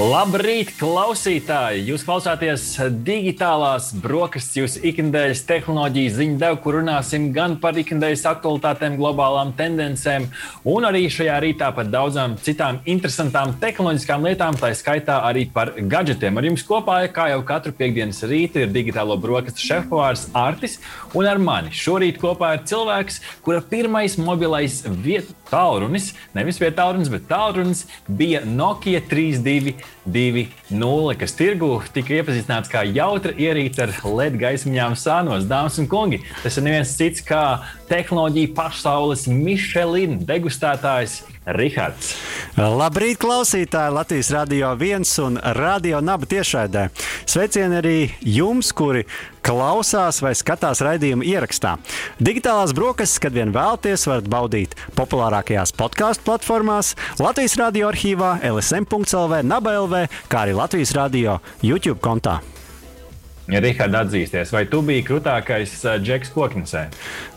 Labrīt, klausītāji! Jūs klausāties digitālās brokastis, jūsu ikdienas tehnoloģijas ziņu devu, kur runāsim gan par ikdienas aktualitātēm, globālām tendencēm, un arī šajā rītā par daudzām citām interesantām tehnoloģiskām lietām, tā skaitā arī par gadgetiem. Ar jums kopā, kā jau katru piekdienas rītu, ir digitālo brokastu šefpavārs Artis, un ar mani šorīt kopā ir cilvēks, kura pirmais mobilais vietu tālrunis, nevis vietā tālrunis, bet tālrunis bija Nokia 32. 2.0, kas tirgu tika iepazīstināts kā jautra ierīce ar LED gaismiņām sānos. Dāmas un kungi, tas ir neviens cits kā tehnoloģija pasaules Michelin degustētājs Rihards. Labrīt, klausītāji! Latvijas Rādio 1 un Rādio Naba tiešraidē. Sveicieni arī jums, kuri klausās vai skatās raidījumu ierakstā. Digitālās brokastis, kad vien vēlaties, varat baudīt populārākajās podkāstu platformās, Latvijas Rādio arhīvā, LSM.CLV, NABLV, kā arī Latvijas Rādio YouTube kontā. Rihards atzīsties, vai tu biji krūtākais uh, džeks koknesē?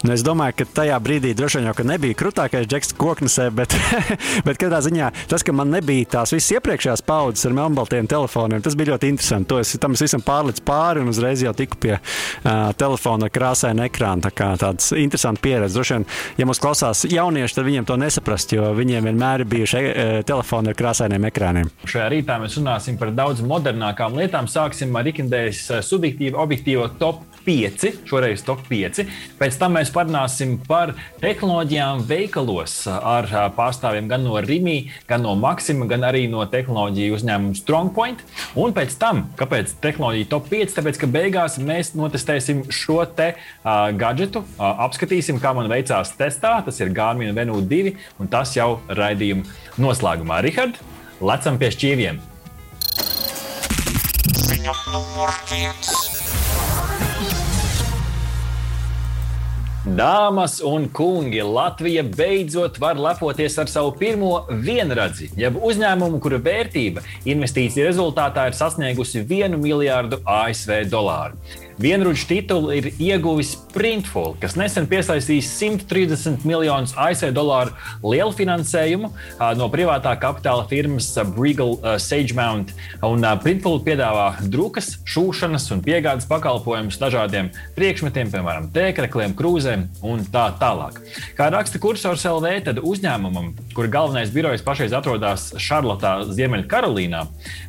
Nu, es domāju, ka tajā brīdī droši vien jau nebija krūtākais džeks koknesē, bet, bet katrā ziņā tas, ka man nebija tās visas iepriekšējās paudzes ar melnbaltiem telefoniem, tas bija ļoti interesanti. To es tam es visam pārlicu pāri un uzreiz jau tiku pie uh, telefona ar krāsainu ekrānu. Tā kā tāds interesants pieredze. Droši vien, ja mums klausās jaunieši, tad viņiem to nesaprast, jo viņiem vienmēr ir bijuši e telefoni ar krāsainiem ekrāniem. Šajā rītā mēs runāsim par daudz modernākām lietām. Sāksim ar ikdienas subjektīvu, objektīvo top 5, šoreiz top 5. Pēc tam mēs parunāsim par tehnoloģijām veikalos ar pārstāvjiem gan no Rīgā, gan no Maxima, gan arī no tehnoloģiju uzņēmuma Strongpoint. Un pēc tam, kāpēc tehnoloģija top 5? Tāpēc, ka beigās mēs notestēsim šo te uh, gadgetu, uh, apskatīsim, kā man veicās testā. Tas ir Garmin Venu 2, un tas jau raidījuma noslēgumā. Rihard, lecam pie šķīviem! Ziņa numur viens. Dāmas un kungi, Latvija beidzot var lepoties ar savu pirmo vienradzi, jeb uzņēmumu, kura vērtība investīciju rezultātā ir sasniegusi 1 miljārdu ASV dolāru. Vienruģu titulu ir ieguvis Printful, kas nesen piesaistījis 130 miljonus ASV dolāru lielu finansējumu no privātā kapitāla firmas Brigal Sagemount. Un Printful piedāvā drukas, šūšanas un piegādes pakalpojumus dažādiem priekšmetiem, piemēram, tēkrekliem, krūzēm un tā tālāk. Kā raksta kursors LV, tad uzņēmumam, kura galvenais birojs pašreiz atrodas Šarlotā, Ziemeļkarolīnā,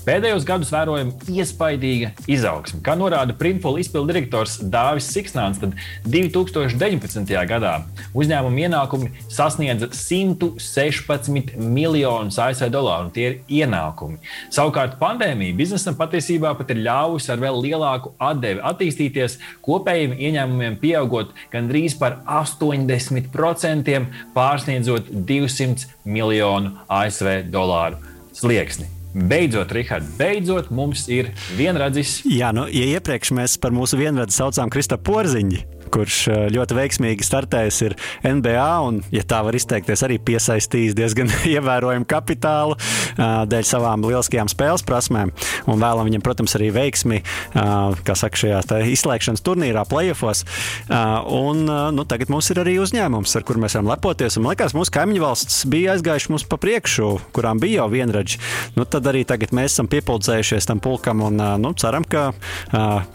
pēdējos gadus vērojama iespaidīga izaugsme. Kā norāda Printful izpildu direktors Dāvis Siksnāns, tad 2019. gadā uzņēmuma ienākumi sasniedza 116 miljonus ASV dolāru. Tie ir ienākumi. Savukārt pandēmija biznesam patiesībā pat ir ļāvusi ar vēl lielāku atdevi attīstīties, kopējiem ieņēmumiem pieaugot gandrīz par 80%, pārsniedzot 200 miljonu ASV dolāru slieksni. Beidzot, Rihard, beidzot mums ir vienradzis. Jā, nu, ja iepriekš mēs par mūsu vienradzi saucām Krista Porziņu, kurš eh, ļoti veiksmīgi startējis ir NBA un, ja tā var izteikties, arī piesaistījis diezgan ievērojumu kapitālu uh, dēļ savām lieliskajām spēles prasmēm. Un vēlam viņam, protams, arī veiksmi, uh, kā saka, šajā izslēgšanas turnīrā, playoffs. Un nu, tagad mums ir arī uzņēmums, ar kuru mēs varam lepoties. Un, man liekas, mūsu kaimiņu valsts bija aizgājuši mums pa priekšu, kurām bija jau vienradži. Nu, tad arī tagad mēs esam piepildījušies tam pulkam un nu, ceram, ka,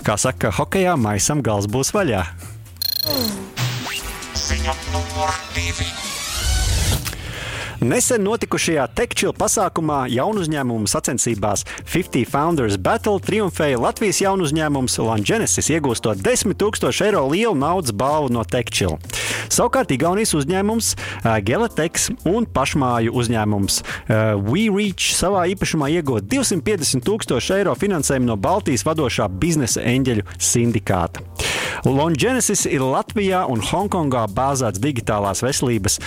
kā saka, hokeja maisam gals būs vaļā. Nesen notikušajā TechChill pasākumā jaunu uzņēmumu sacensībās 50 Founders Battle triumfēja Latvijas jaunu uzņēmums Langenesis, iegūstot 10 000 eiro lielu naudas balvu no TechChill. Savukārt Igaunijas uzņēmums Gelatex un pašmāju uzņēmums WeReach savā īpašumā iegūta 250 000 eiro finansējumu no Baltijas vadošā biznesa eņģeļu sindikāta. Longenesis ir Latvijā un Hongkongā bāzēts digitālās veselības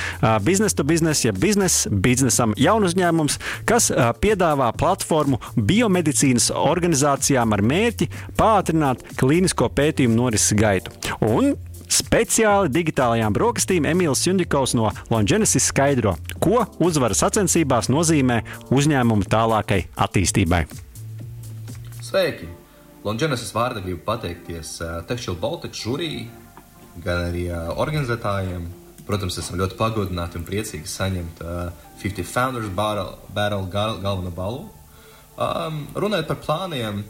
biznesa to biznesa, ja biznesa biznesam jaunu uzņēmums, kas piedāvā platformu biomedicīnas organizācijām ar mērķi pātrināt klīnisko pētījumu norises gaitu. Un Speciāli digitālajām brokastīm Emīls Jundikovs no Longenesis skaidro, ko uzvaras sacensībās nozīmē uzņēmuma tālākai attīstībai. Sveiki! Longenesis vārdā gribu pateikties uh, Textile Baltic žūrijai, gan arī uh, organizētājiem. Protams, esam ļoti pagodināti un priecīgi saņemt uh, 50 Founders Battle, battle gal, galveno balvu. Um, runājot par plāniem,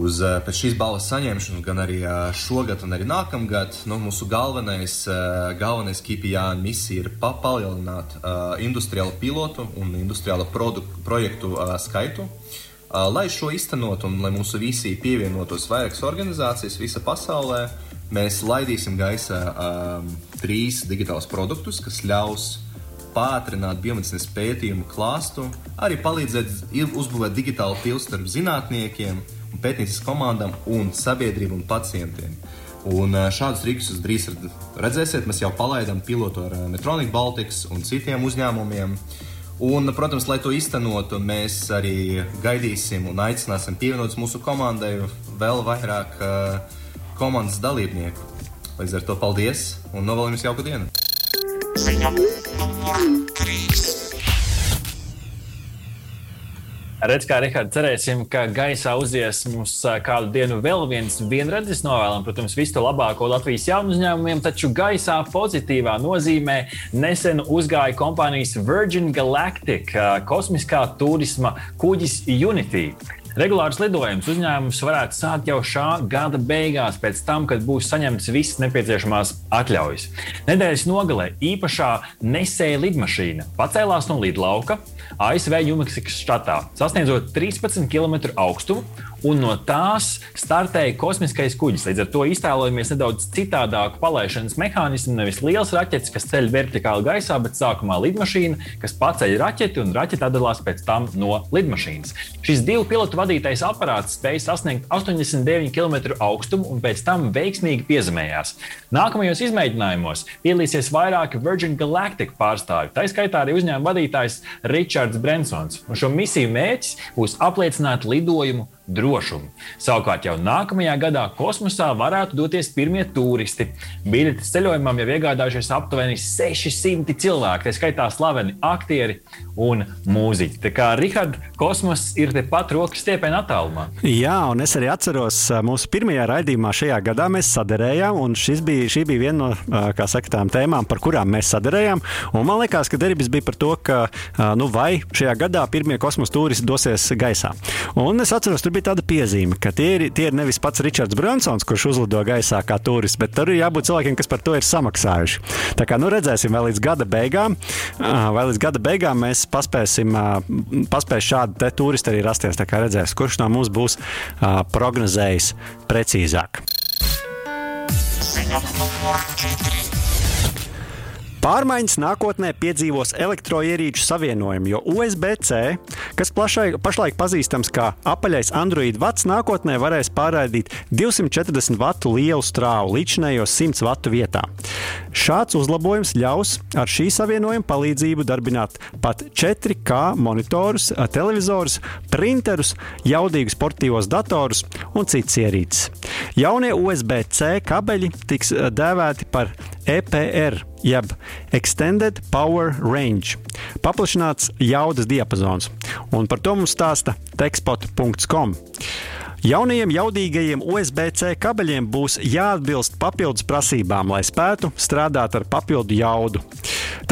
uz uh, pēc šīs balvas saņemšanas, gan arī uh, šogad, gan arī nākamgad, nu, mūsu galvenais, uh, galvenais KPI misija ir pa palielināt uh, industriālu pilotu un industriālu projektu uh, skaitu. Uh, lai šo īstenotu un lai mūsu visi pievienotos vairākas organizācijas visā pasaulē, mēs laidīsim gaisā um, trīs digitālus produktus, kas ļaus pātrināt biomedicīnas pētījumu klāstu, arī palīdzēt uzbūvēt digitālu tiltu starp zinātniekiem, pētniecības komandām un sabiedrību un pacientiem. Un šādus rīkus jūs drīz redzēsiet. Mēs jau palaidām pilotu ar Metronic Baltics un citiem uzņēmumiem. Un, protams, lai to īstenotu, mēs arī gaidīsim un aicināsim pievienoties mūsu komandai vēl vairāk uh, komandas dalībnieku. Līdz ar to paldies un novēlu jums jauku dienu! Ziņa, krīs. Redz, kā Rihards, cerēsim, ka gaisā uzies mums kādu dienu vēl viens vienredzes novēlam. Protams, visu labāko Latvijas jaunu uzņēmumiem, taču gaisā pozitīvā nozīmē nesen uzgāja kompānijas Virgin Galactic kosmiskā turisma kuģis Unity. Regulārs lidojums uzņēmums varētu sākt jau šā gada beigās, pēc tam, kad būs saņemts visas nepieciešamās atļaujas. Nedēļas nogalē īpašā nesēja lidmašīna pacēlās no lidlauka ASV Jumeksikas štatā, sasniedzot 13 km augstumu un no tās startēja kosmiskais kuģis. Līdz ar to iztēlojamies nedaudz citādāku palaišanas mehānismu. Nevis liels raķetes, kas ceļ vertikāli gaisā, bet sākumā lidmašīna, kas paceļ raķeti un raķete atdalās pēc tam no lidmašīnas. Šis divu pilotu vadītais aparāts spēja sasniegt 89 km augstumu un pēc tam veiksmīgi piezemējās. Nākamajos izmēģinājumos piedalīsies vairāki Virgin Galactic pārstāvji, tā skaitā arī uzņēmuma vadītājs Ričards Brensons. Un šo misiju mērķis būs apliecināt lidojumu drošumu. Savukārt jau nākamajā gadā kosmosā varētu doties pirmie turisti. Biļetes ceļojumam jau iegādājušies aptuveni 600 cilvēki, tā skaitā slaveni aktieri un mūziķi. Tā kā Rihards, kosmos ir tepat rokas stiepienā attālumā. Jā, un es arī atceros, mūsu pirmajā raidījumā šajā gadā mēs sadarējām, un bija, šī bija viena no saka, tām tēmām, par kurām mēs sadarējām. Un man liekas, ka derības bija par to, ka nu, vai šajā gadā pirmie kosmosa turisti dosies gaisā. Un es atceros, tur bija tāda piezīme, ka tie ir, tie ir nevis pats Ričards Brunsons, kurš uzlido gaisā kā turists, bet tur ir jābūt cilvēkiem, kas par to ir samaksājuši. Tā kā nu redzēsim, vai līdz gada beigām, vai līdz gada beigām mēs paspēsim, paspēs šādi turisti arī rasties. Tā kā redzēs, kurš no mums būs prognozējis precīzāk. Ziņa numur 4. Pārmaiņas nākotnē piedzīvos elektroierīču savienojumu, jo USB-C, kas plašai, pašlaik pazīstams kā apaļais Android vats, nākotnē varēs pārraidīt 240 vatu lielu strāvu līdzinējos 100 vatu vietā. Šāds uzlabojums ļaus ar šī savienojuma palīdzību darbināt pat 4K monitorus, televizorus, printerus, jaudīgus sportīvos datorus un citas ierīces. Jaunie USB-C kabeļi tiks dēvēti par EPR, jeb Extended Power Range, paplašināts jaudas diapazons, un par to mums stāsta tekspot.com. Jaunajiem jaudīgajiem USB-C kabeļiem būs jāatbilst papildus prasībām, lai spētu strādāt ar papildu jaudu.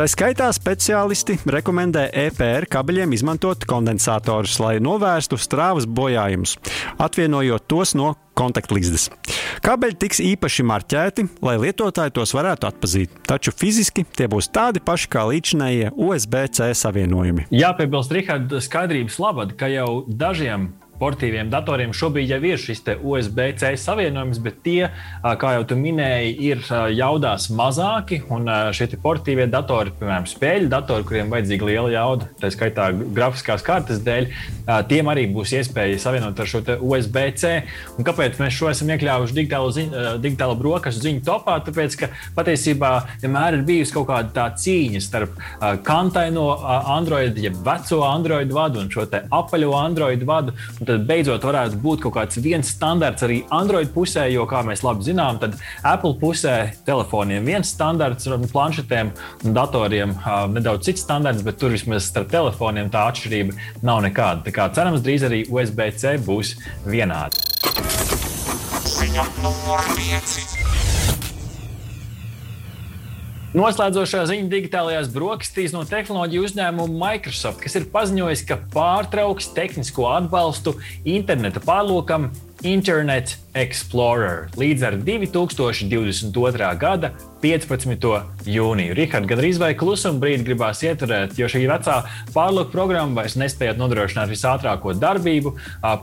Tā skaitā speciālisti rekomendē EPR kabeļiem izmantot kondensatorus, lai novērstu strāvas bojājumus, atvienojot tos no kontaktlīdzes. Kabeļi tiks īpaši marķēti, lai lietotāji tos varētu atpazīt, taču fiziski tie būs tādi paši kā līdzinējie USB-C savienojumi. Jāpiebilst, Rihard, skaidrības labad, ka jau dažiem portīviem datoriem šobrīd jau ir šis USB-C savienojums, bet tie, kā jau tu minēji, ir jaudās mazāki. Un šie portīvie datori, piemēram, spēļu datori, kuriem vajadzīga liela jauda, tā skaitā grafiskās kartes dēļ, tiem arī būs iespēja savienot ar šo USB-C. Un kāpēc mēs šo esam iekļāvuši digitālo, ziņu, digitālo brokastu ziņu topā? Tāpēc, ka patiesībā vienmēr ir bijusi kaut kāda tā cīņa starp kantaino Android, jeb veco Android vadu un šo apaļo Android vadu. Un tad beidzot varētu būt kaut kāds viens standarts arī Android pusē, jo, kā mēs labi zinām, tad Apple pusē telefoniem viens standarts, planšetēm un datoriem nedaudz cits standarts, bet tur vismaz starp telefoniem tā atšķirība nav nekāda. Tā kā cerams, drīz arī USB-C būs vienādi. Ziņa numur 5. Noslēdzošā ziņa digitālajās brokastīs no tehnoloģiju uzņēmuma Microsoft, kas ir paziņojis, ka pārtrauks tehnisko atbalstu interneta pārlūkam Internet Explorer līdz ar 2022. gada 15. jūniju. Rihards, gan arī vai klusuma brīdi gribās ieturēt, jo šī vecā pārlūka programma vairs nespēja nodrošināt visātrāko darbību,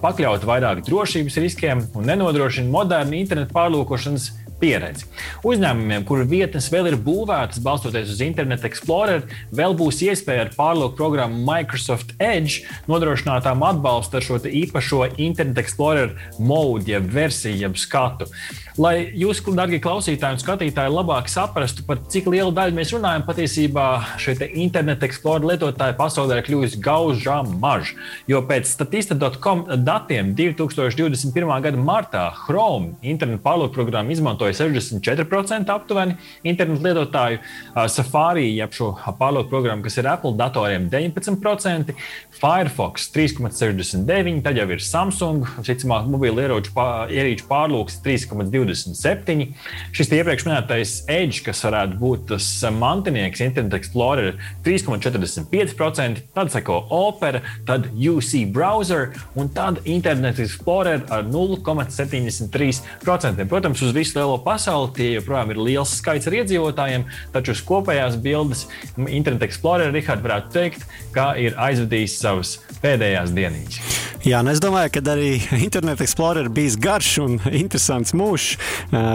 pakļaut vairāk drošības riskiem un nenodrošina modernu internetu pārlūkošanas pieredzi. Uzņēmumiem, kuru vietnes vēl ir būvētas balstoties uz Internet Explorer, vēl būs iespēja ar pārlūku programmu Microsoft Edge nodrošinātām atbalstu ar šo īpašo Internet Explorer mode, jeb versiju, jeb skatu. Lai jūs, darbie klausītāji un skatītāji, labāk saprastu, par cik lielu daļu mēs runājam, patiesībā šie Internet Explorer lietotāji pasaulē ir kļuvusi gaužām maži. Jo pēc statista.com datiem 2021. gada martā Chrome internetu pārlūku programmu izmantoja 64% aptuveni internetu lietotāju, Safari, jeb šo pārlūku programmu, kas ir Apple datoriem, 19%, Firefox 3,69%, tad jau ir Samsung, citsimāk, mobīlu ieroču ierīču pārlūks 3,2%. 27. Šis iepriekš minētais Edge, kas varētu būt tas mantinieks Internet Explorer, 3,45%, tad seko Opera, tad UC Browser un tad Internet Explorer ar 0,73%. Protams, uz visu lielo pasauli tie joprojām ir liels skaits ar iedzīvotājiem, taču uz kopējās bildes Internet Explorer Richard varētu teikt, ka ir aizvadījis savas pēdējās dienas. Jā, nu es domāju, ka arī Internet Explorer bijis garš un interesants mūžs,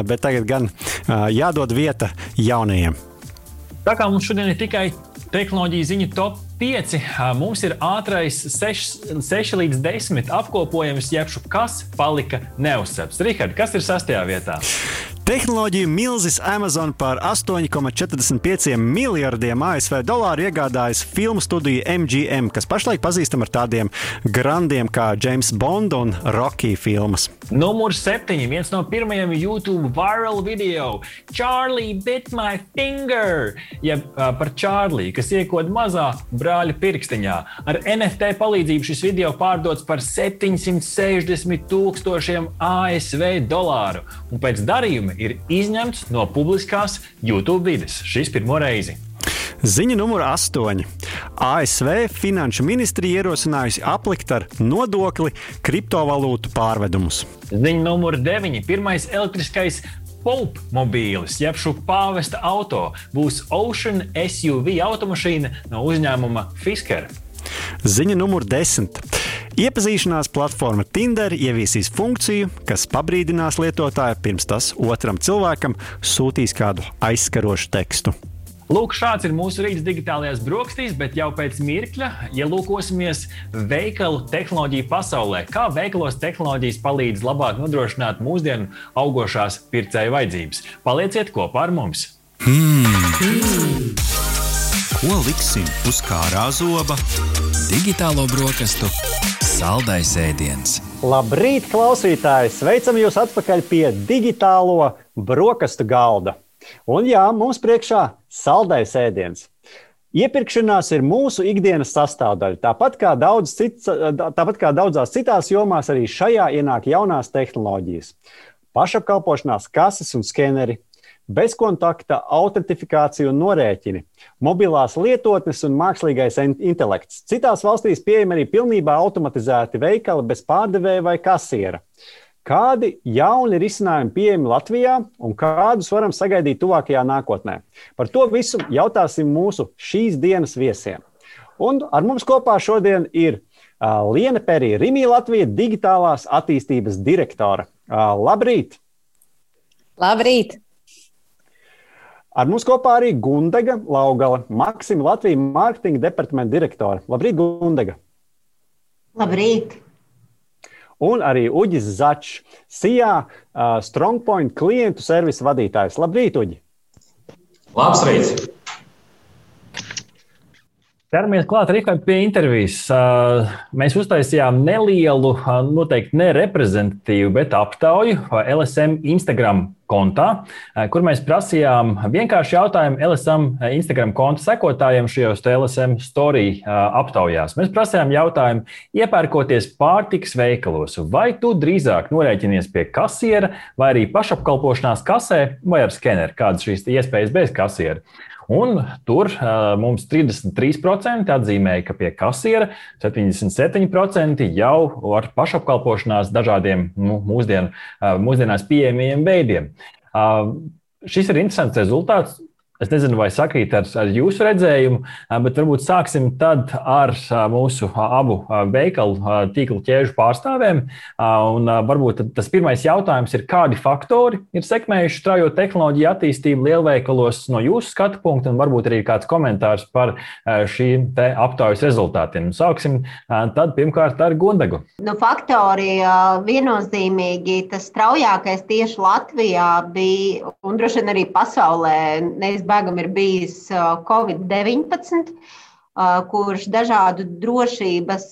bet tagad gan jādod vieta jaunajiem. Tā kā mums šodien ir tikai tehnoloģija ziņu top 5, mums ir ātrais 6, 6 līdz 10 apkopojums, jebšu kas palika neuzcepts. Rihard, kas ir sastajā vietā? Tehnoloģiju milzis Amazon par 8,45 miljardiem ASV dolāru iegādājas filmu studiju MGM, kas pašlaik pazīstama ar tādiem grandiem kā James Bond un Rocky filmas. Numurs 7. viens no pirmajiem YouTube viral video - Charlie bit my finger, jeb ja, par Čārlī, kas iekod mazā brāļa pirkstiņā. Ar NFT palīdzību šis video pārdots par 760 tūkstošiem ASV dolāru, un pēc darījuma ir izņemts no publiskās YouTube vides. Šis pirmo reizi. Ziņa numur 8. ASV Finanšu ministrija ierosinājusi aplikt ar nodokli kriptovalūtu pārvedumus. Ziņa numur 9. Pirmais elektriskais Pope mobīlis, jeb šo pāvesta auto, būs Ocean SUV automašīna no uzņēmuma Fisker. Ziņa numur 10. Iepazīšanās platforma Tinder ieviesīs funkciju, kas pabrīdinās lietotāju pirms tas otram cilvēkam sūtīs kādu aizskarošu tekstu. Lūk, šāds ir mūsu rīts digitālajās brokastīs, bet jau pēc mirkļa ielūkosimies veikalu tehnoloģiju pasaulē. Kā veikalos tehnoloģijas palīdz labāk nodrošināt mūsdienu augošās pircēju vajadzības? Palieciet kopā ar mums! Hmm. Ko liksim uz kārā zoba? Digitālo brokastu Saldais ēdiens. Labrīt, klausītāji! Sveicam jūs atpakaļ pie digitālo brokastu galda. Un jā, mums priekšā saldais ēdiens. Iepirkšanās ir mūsu ikdienas sastāvdaļa. Tāpat kā, daudz cits, tāpat kā daudzās citās jomās, arī šajā ienāk jaunās tehnoloģijas. Pašapkalpošanās kases un skeneri, bezkontakta autentifikācija un norēķini, mobilās lietotnes un mākslīgais intelekts. Citās valstīs pieejami arī pilnībā automatizēti veikali bez pārdevēja vai kasiera. Kādi jauni risinājumi pieejami Latvijā un kādus varam sagaidīt tuvākajā nākotnē? Par to visu jautāsim mūsu šīs dienas viesiem. Un ar mums kopā šodien ir Liene Perija, Rimija Latvija digitālās attīstības direktore. Labrīt! Labrīt! Ar mums kopā arī Gundega Laugala, Maksima Latvijas mārketinga departamenta direktore. Labrīt, Gundega! Labrīt! Un arī Uģis Začs, SIA uh, Strongpoint klientu servisa vadītājs. Labrīt, Uģi! Labs rīts! Ķeramies klāt arī pie intervijas. Mēs uztaisījām nelielu, noteikti nereprezentatīvu, bet aptauju LSM Instagram kontā, kur mēs prasījām vienkārši jautājumu LSM Instagram konta sekotājiem šajos LSM story aptaujās. Mēs prasījām jautājumu, iepērkoties pārtikas veikalos, vai tu drīzāk norēķinies pie kasiera, vai arī pašapkalpošanās kasē, vai ar skeneru, kādas šīs iespējas bez kasiera. Un tur mums 33% atzīmēja, ka pie kasiera 77% jau ar pašapkalpošanās dažādiem nu, mūsdien, mūsdienās pieejamiem veidiem. Šis ir interesants rezultāts. Es nezinu, vai sakrīt ar, ar jūsu redzējumu, bet varbūt sāksim ar mūsu abu veikalu tīkla ķēžu pārstāvēm. Un varbūt tas pirmais jautājums ir, kādi faktori ir sekmējuši straujo tehnoloģiju attīstību lielveikalos no jūsu skatu punkta, un varbūt arī kāds komentārs par šīm aptaujas rezultātiem. Sāksim tad pirmkārt ar Gundagu. Nu, faktori viennozīmīgi tas straujākais tieši Latvijā bija, un droši vien arī pasaulē, neizbēgami bēgam ir bijis Covid-19, kurš dažādu drošības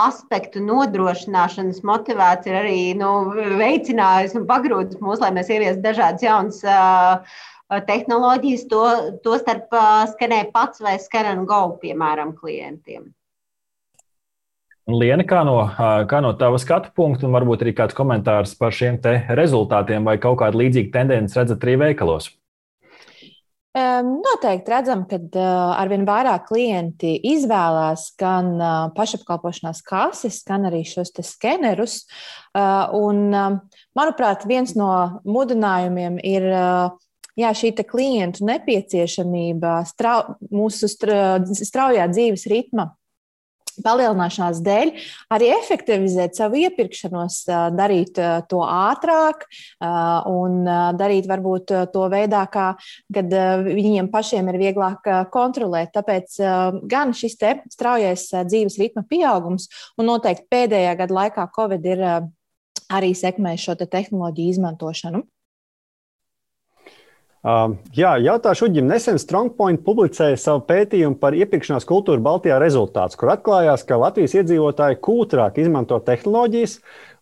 aspektu nodrošināšanas motivēts ir arī nu, veicinājis un pagrūdis mūs, lai mēs ieviestu dažādas jaunas tehnoloģijas, to, to starp skanēja pats vai skan and go, piemēram, klientiem. Liena, kā no, kā no tava skatu punkta, un varbūt arī kāds komentārs par šiem rezultātiem, vai kaut kāda līdzīga tendence redzat arī veikalos? Noteikti redzam, ka arvien vairāk klienti izvēlās gan pašapkalpošanās kases, gan arī šos skenerus. Un, manuprāt, viens no mudinājumiem ir jā, šī klientu nepieciešamība strau, mūsu straujā dzīves ritma palielināšanās dēļ arī efektivizēt savu iepirkšanos, darīt to ātrāk un darīt varbūt to veidā, kā, kad viņiem pašiem ir vieglāk kontrolēt. Tāpēc gan šis te straujais dzīves ritma pieaugums un noteikti pēdējā gada laikā Covid ir arī sekmējis šo te tehnoloģiju izmantošanu. Uh, jā, jautāšu Uģim. Nesen Strongpoint publicēja savu pētījumu par iepirkšanās kultūru Baltijā rezultātus, kur atklājās, ka Latvijas iedzīvotāji kūtrāk izmanto tehnoloģijas,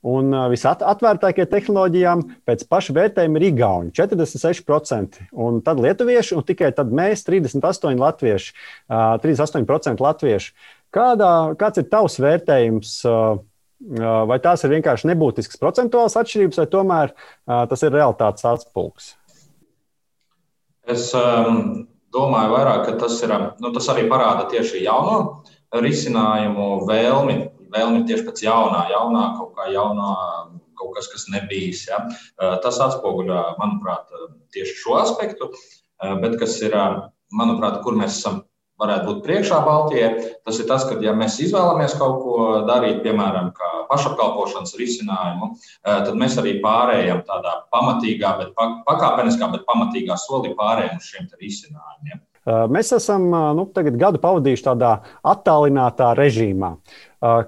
un uh, visatvērtākie tehnoloģijām pēc paša vērtējuma ir Igauni - 46%, un tad lietuvieši, un tikai tad mēs - 38% latvieši, uh, 38% latvieši. Kādā, kāds ir tavs vērtējums? Uh, vai tās ir vienkārši nebūtiskas procentuālas atšķirības, vai tomēr tas ir realitātes atspūgs? Es um, domāju, vairāk, ka tas, ir, nu, tas arī parāda tieši jauno risinājumu vēlmi. Vēlmi tieši pēc jaunā, jaunā kaut kā jaunā, kaut kas, kas nebijis. Ja? Uh, tas atspoguļo, manuprāt, tieši šo aspektu, uh, bet kas ir, uh, manuprāt, kur mēs esam varētu būt priekšā Baltijai. Tas ir tas, ka, ja mēs izvēlamies kaut ko darīt, piemēram, pašapkalpošanas risinājumu, eh, tad mēs arī pārējām tādā pamatīgā, bet pakāpeniskā, bet pamatīgā solī pārējām uz šiem risinājumiem. Eh, mēs esam eh, nu, gadu pavadījuši tādā attālinātā režīmā.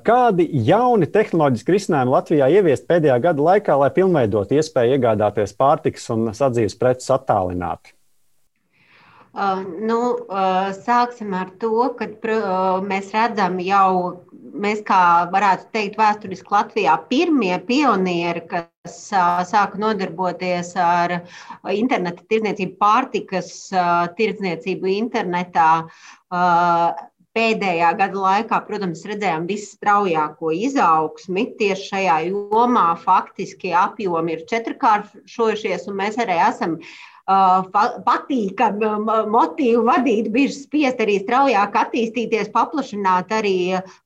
Kādi jauni tehnoloģiski risinājumi Latvijā ieviest pēdējā gada laikā, lai pilnveidot iespēju iegādāties pārtikas un sadzīves preces attālināti? Uh, nu, uh, sāksim ar to, ka uh, mēs redzam jau, mēs kā varētu teikt, vēsturiski Latvijā pirmie pionieri, kas sāka nodarboties ar interneta tirdzniecību, pārtikas tirdzniecību internetā. Pēdējā gada laikā, protams, redzējām visstraujāko izaugsmi tieši šajā jomā. Faktiski apjomi ir četrkāršojušies, un mēs arī esam uh, patīkami motīvu vadīt, bija spiest arī straujāk attīstīties, paplašināt arī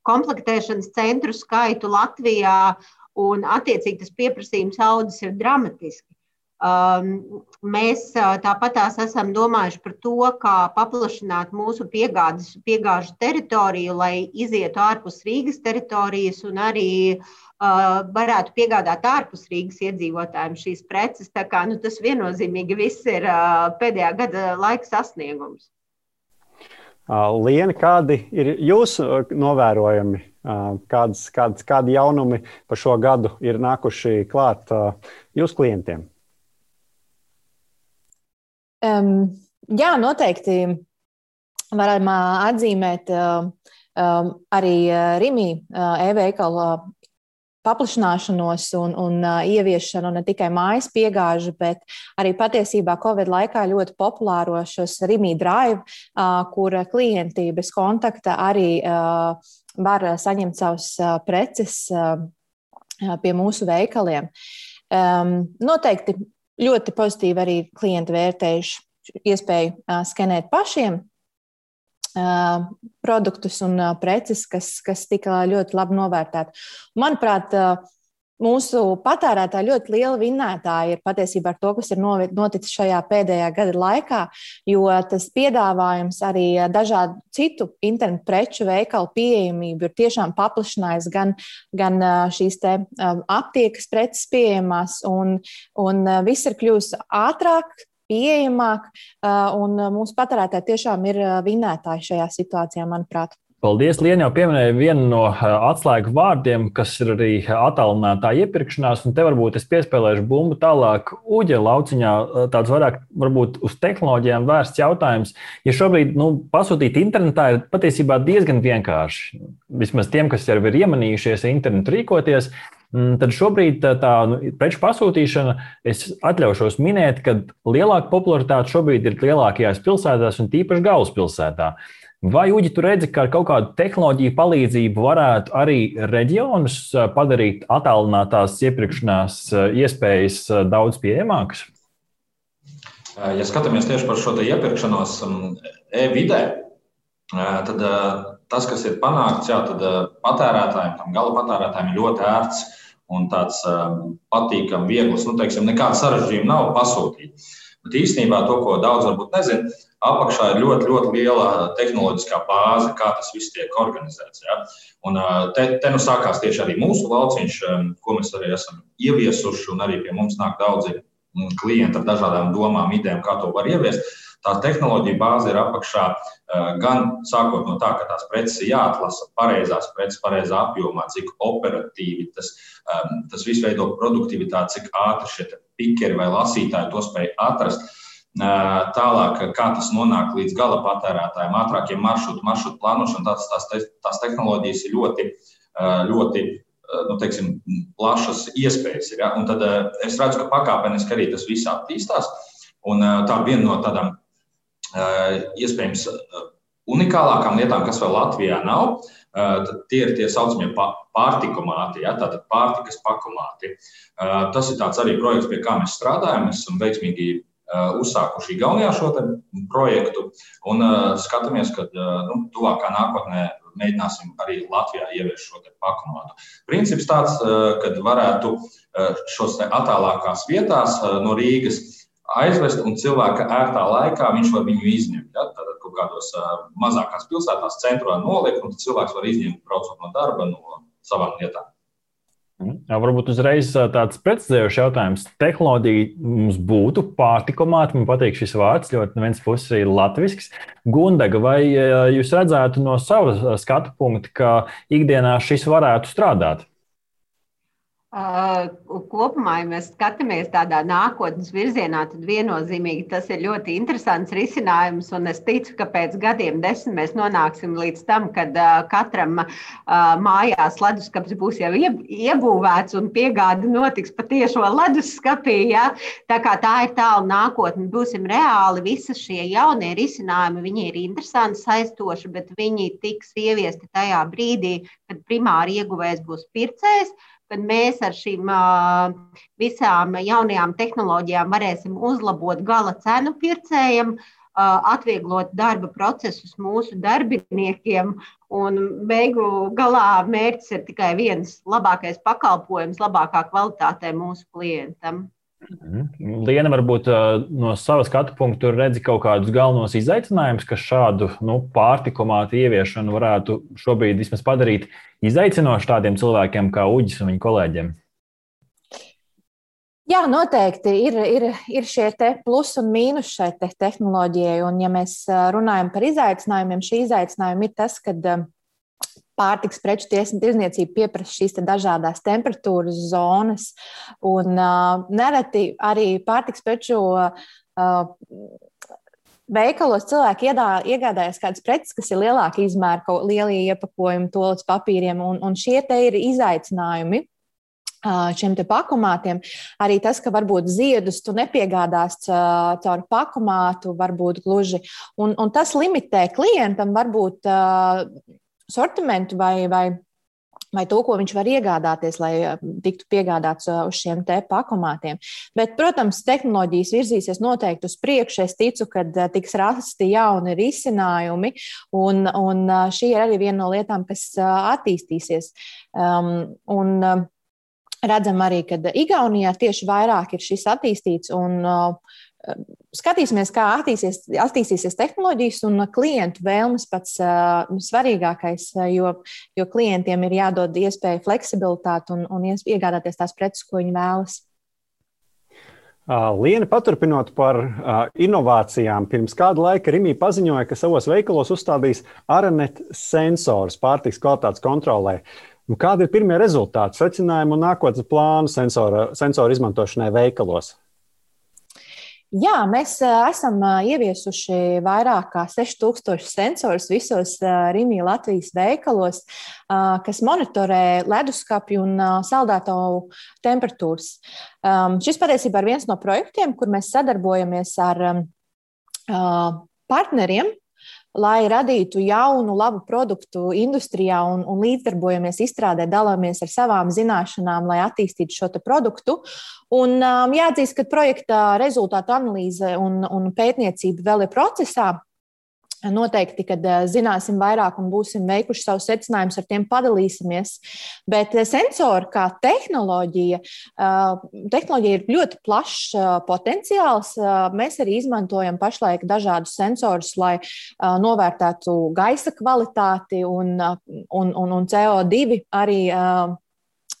komplektēšanas centru skaitu Latvijā, un attiecīgi tas pieprasījums audzes ir dramatiski. Um, mēs tāpat esam domājuši par to, kā paplašināt mūsu piegādes, piegāžu teritoriju, lai izietu ārpus Rīgas teritorijas un arī uh, varētu piegādāt ārpus Rīgas iedzīvotājiem šīs preces. Kā, nu, tas viennozīmīgi viss ir pēdējā gada laika sasniegums. Liena, kādi ir jūsu novērojumi? Kādas, kādas, kādi jaunumi par šo gadu ir nākuši klāt jūsu klientiem? Um, jā, noteikti varam atzīmēt arī Rīgā e-veikala paplašināšanos un, un uh, ieviešanu ne tikai mājas piegāžu, bet arī patiesībā Covid laikā ļoti populāro šos Rīgā drive, uh, kur klienti bez kontakta arī uh, var saņemt savus uh, preces uh, pie mūsu veikaliem. Um, noteikti ļoti pozitīvi arī klienti vērtējuši iespēju skenēt pašiem produktus un preces, kas, kas tika ļoti labi novērtēti. Manuprāt, mūsu patērētāji ļoti liela vinnētāja ir patiesībā ar to, kas ir noticis šajā pēdējā gada laikā, jo tas piedāvājums arī dažādu citu internetu preču veikalu pieejamību ir tiešām paplašinājis gan, gan šīs te aptiekas preces pieejamās, un, un viss ir kļūst ātrāk, pieejamāk, un mūsu patērētāji tiešām ir vinētāji šajā situācijā, manuprāt. Paldies, Lienu, jau pieminēja vienu no atslēgu vārdiem, kas ir arī attālinātā iepirkšanās, un te varbūt es piespēlēšu bumbu tālāk Uģa lauciņā, tāds vairāk varbūt uz tehnoloģijām vērsts jautājums. Ja šobrīd nu, pasūtīt internetā ir patiesībā diezgan vienkārši, vismaz tiem, kas jau ir iemanījušies internetu rīkoties, Mm, tad šobrīd tā, tā nu, preču pasūtīšana, es atļaušos minēt, ka lielāka popularitāte šobrīd ir lielākajās pilsētās un tīpaši galvaspilsētā. Vai Uģi, tu redzi, ka ar kaut kādu tehnoloģiju palīdzību varētu arī reģionus padarīt attālinātās iepirkšanās iespējas daudz pieejamākas? Ja skatāmies tieši par šo iepirkšanos e-vidē, tad tas, kas ir panākts, jā, tad patērētājiem, tam gala patērētājiem ir ļoti ērts un tāds um, patīkams, viegls. Nu, teiksim, nekāda sarežģījuma nav pasūtīt. Bet īstenībā to, ko daudz varbūt nezina, apakšā ir ļoti, ļoti liela tehnoloģiskā bāze, kā tas viss tiek organizēts. Ja? Un uh, te, te nu sākās tieši arī mūsu lauciņš, um, ko mēs arī esam ieviesuši, un arī pie mums nāk daudzi mm, klienti ar dažādām domām, idejām, kā to var ieviest. Tā tehnoloģija bāze ir apakšā eh, gan sākot no tā, ka tās preces ir jāatlasa pareizās preces, pareizā apjomā, cik operatīvi tas, tas viss veido produktivitāti, cik ātri šie pikeri vai lasītāji to spēj atrast. Tālāk, kā tas nonāk līdz gala patērētājiem, ātrākiem maršrutu, maršrutu plānošanu, tās, tās, tās tehnoloģijas ir ļoti, ļoti nu, teiksim, plašas iespējas. Ir, ja? Un tad es redzu, ka pakāpeniski arī tas viss attīstās. Un tā ir viena no tādām iespējams unikālākām lietām, kas vēl Latvijā nav, tie ir tie saucamie pārtikumāti, ja, tātad pārtikas pakumāti. Tas ir arī projekts, pie kā mēs strādājam. Mēs esam veiksmīgi uzsākuši Igaunijā šo projektu un skatāmies, ka nu, tuvākā nākotnē mēģināsim arī Latvijā ieviest šo pakumātu. Princips tāds, ka varētu šos attālākās vietās no Rīgas aizvest, un cilvēka ērtā laikā viņš var viņu izņemt. Ja? Tad kaut kādos uh, mazākās pilsētās, centrā nolikt, un cilvēks var izņemt, braucot no darba, no savām lietām. Jā, varbūt uzreiz tāds precizējošs jautājums. Tehnoloģija mums būtu pārtikumāta, man patīk šis vārds, ļoti no vienas puses ir latvisks. Gundaga, vai jūs redzētu no sava skatu punkta, ka ikdienā šis varētu strādāt? Kopumā, ja mēs skatāmies tādā nākotnes virzienā, tad viennozīmīgi tas ir ļoti interesants risinājums. Es ticu, ka pēc gadiem, desmit mēs nonāksim līdz tam, kad katram mājās leduskapis būs jau iebūvēts un piegāde notiks patiešo leduskapī. Ja? Tā tā ir tālu nākotne, būsim reāli. Visi šie jaunie risinājumi, viņi ir interesanti, saistoši, bet viņi tiks ieviesti tajā brīdī, kad primāri ieguvējs būs pircējs kad mēs ar šīm visām jaunajām tehnoloģijām varēsim uzlabot gala cenu pircējiem, atvieglot darba procesus mūsu darbiniekiem. Un beigu galā mērķis ir tikai viens - labākais pakalpojums, labākā kvalitātē mūsu klientam. Mhm. Liena, varbūt no savas skatu punkta redzi kaut kādus galvenos izaicinājumus, kas šādu nu, pārtikumātu ieviešanu varētu šobrīd vismaz padarīt izaicinošu tādiem cilvēkiem kā Uģis un viņa kolēģiem. Jā, noteikti ir, ir, ir šie plusi un mīnus šai te tehnoloģijai. Un, ja mēs runājam par izaicinājumiem, šī izaicinājuma ir tas, ka pārtiks preču tirzniecība pieprasa šīs dažādas temperatūras zonas. Un uh, nereti arī pārtiks preču uh, veikalos cilvēki iedā, iegādājas kādas preces, kas ir lielāka izmēra, kaut lielie iepakojumi, tolis papīriem, un, un šie te ir izaicinājumi šiem pakumātiem. Arī tas, ka varbūt ziedus tu nepiegādās caur pakumātu, varbūt gluži. Un, un tas limitē klientam varbūt sortimentu vai, vai vai to, ko viņš var iegādāties, lai tiktu piegādāts uz šiem te pakomātiem. Bet, protams, tehnoloģijas virzīsies noteikti uz priekšu. Es ticu, ka tiks rasti jauni risinājumi, un, un šī ir arī viena no lietām, kas attīstīsies. Um, un, redzam arī, ka Igaunijā tieši vairāk ir šis attīstīts. Un, uh, Skatīsimies, kā attīstīsies, attīstīsies tehnoloģijas un klientu vēlmes pats uh, svarīgākais, jo, jo klientiem ir jādod iespēja fleksibilitāti un, un iegādāties tās preces, ko viņi vēlas. Liena, paturpinot par inovācijām, pirms kāda laika Rimija paziņoja, ka savos veikalos uzstādīs Aranet sensors pārtiks kvalitātes kontrolē. Nu, kādi ir pirmie rezultāti, secinājumi un nākotnes plāni sensora, sensoru izmantošanai veikalos? Jā, mēs esam ieviesuši vairāk kā 6000 sensorus visos Rīgā Latvijas veikalos, kas monitorē leduskapju un saldētāju temperatūras. Šis patiesībā ir viens no projektiem, kur mēs sadarbojamies ar partneriem, lai radītu jaunu, labu produktu industrijā un, un līdzdarbojamies izstrādē, dalāmies ar savām zināšanām, lai attīstītu šo produktu. Un, um, jāatzīst, ka projekta rezultātu analīze un, un pētniecība vēl ir procesā. Noteikti, kad zināsim vairāk un būsim veikuši savus secinājumus, ar tiem padalīsimies. Bet sensori kā tehnoloģija, eh, tehnoloģija ir ļoti plašs potenciāls. Mēs arī izmantojam pašlaik dažādus sensorus, lai novērtētu gaisa kvalitāti un, un, un, un CO2 arī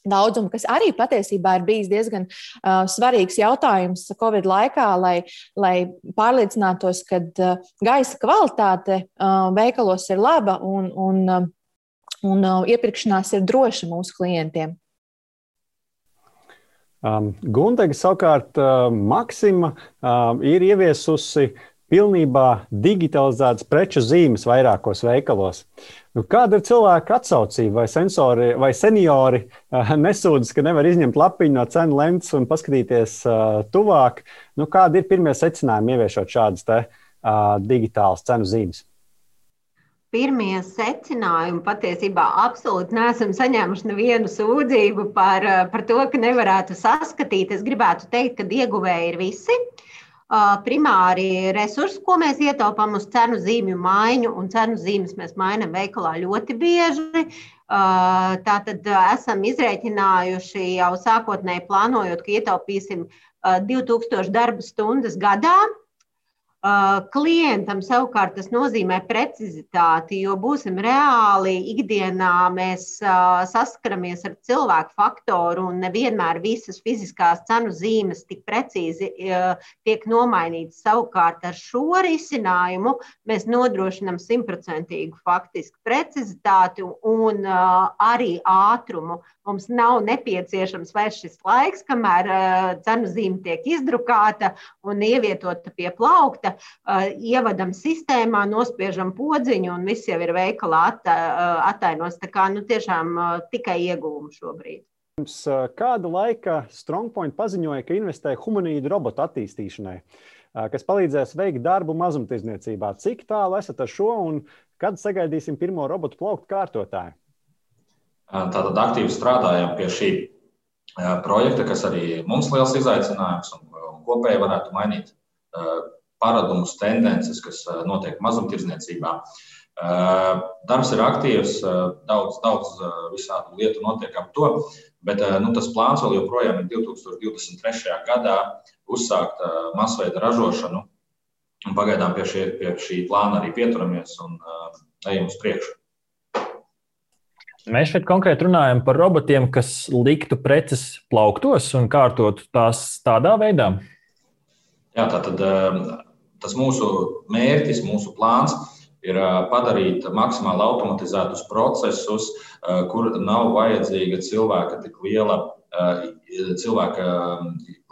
daudzumu, kas arī patiesībā ir bijis diezgan uh, svarīgs jautājums Covid laikā, lai, lai pārliecinātos, ka uh, gaisa kvalitāte uh, veikalos ir laba un, un, uh, un uh, iepirkšanās ir droša mūsu klientiem. Um, Gundega savukārt uh, Maksima uh, ir ieviesusi pilnībā digitalizētas preču zīmes vairākos veikalos. Nu, kāda ir cilvēka atsaucība vai sensori vai seniori uh, nesūdzas, ka nevar izņemt lapiņu no cenu lentes un paskatīties uh, tuvāk? Nu, kādi ir pirmie secinājumi ieviešot šādas te, uh, digitālas cenu zīmes? Pirmie secinājumi patiesībā absolūti neesam saņēmuši nevienu sūdzību par, par to, ka nevarētu saskatīt. Es gribētu teikt, ka ieguvēji ir visi. Uh, primāri resursi, ko mēs ietaupām uz cenu zīmju maiņu, un cenu zīmes mēs mainām veikalā ļoti bieži. Tātad esam izrēķinājuši jau sākotnēji plānojot, ka ietaupīsim 2000 darba stundas gadā Klientam savukārt tas nozīmē precizitāti, jo būsim reāli ikdienā mēs saskaramies ar cilvēku faktoru un nevienmēr visas fiziskās cenu zīmes tik precīzi tiek nomainītas. Savukārt ar šo risinājumu mēs nodrošinām simtprocentīgu faktisku precizitāti un arī ātrumu. Mums nav nepieciešams vairs šis laiks, kamēr cenu zīme tiek izdrukāta un ievietota pie plaukta ievadam sistēmā, nospiežam podziņu un viss jau ir veikalā attainos. Tā kā nu, tiešām tikai iegūmu šobrīd. Pirms kāda laika Strongpoint paziņoja, ka investē humanoīdu robotu attīstīšanai, kas palīdzēs veikt darbu mazumtirdzniecībā. Cik tālu esat ar šo un kad sagaidīsim pirmo robotu plauktu kārtotāju? Tātad aktīvi strādājam pie šī projekta, kas arī mums liels izaicinājums un kopēji varētu mainīt paradumus, tendences, kas notiek mazumtirdzniecībā. Darbs ir aktīvs, daudz, daudz visādu lietu notiek ap to, bet nu, tas plāns vēl joprojām ir 2023. gadā uzsākt masveida ražošanu. Pagaidām pie šī, pie šī plāna arī pieturamies un ejam uz priekšu. Mēs šeit konkrēti runājam par robotiem, kas liktu preces plauktos un kārtot tās tādā veidā. Jā, tā tad tas mūsu mērķis, mūsu plāns ir padarīt maksimāli automatizētus procesus, kur nav vajadzīga cilvēka tik liela, cilvēka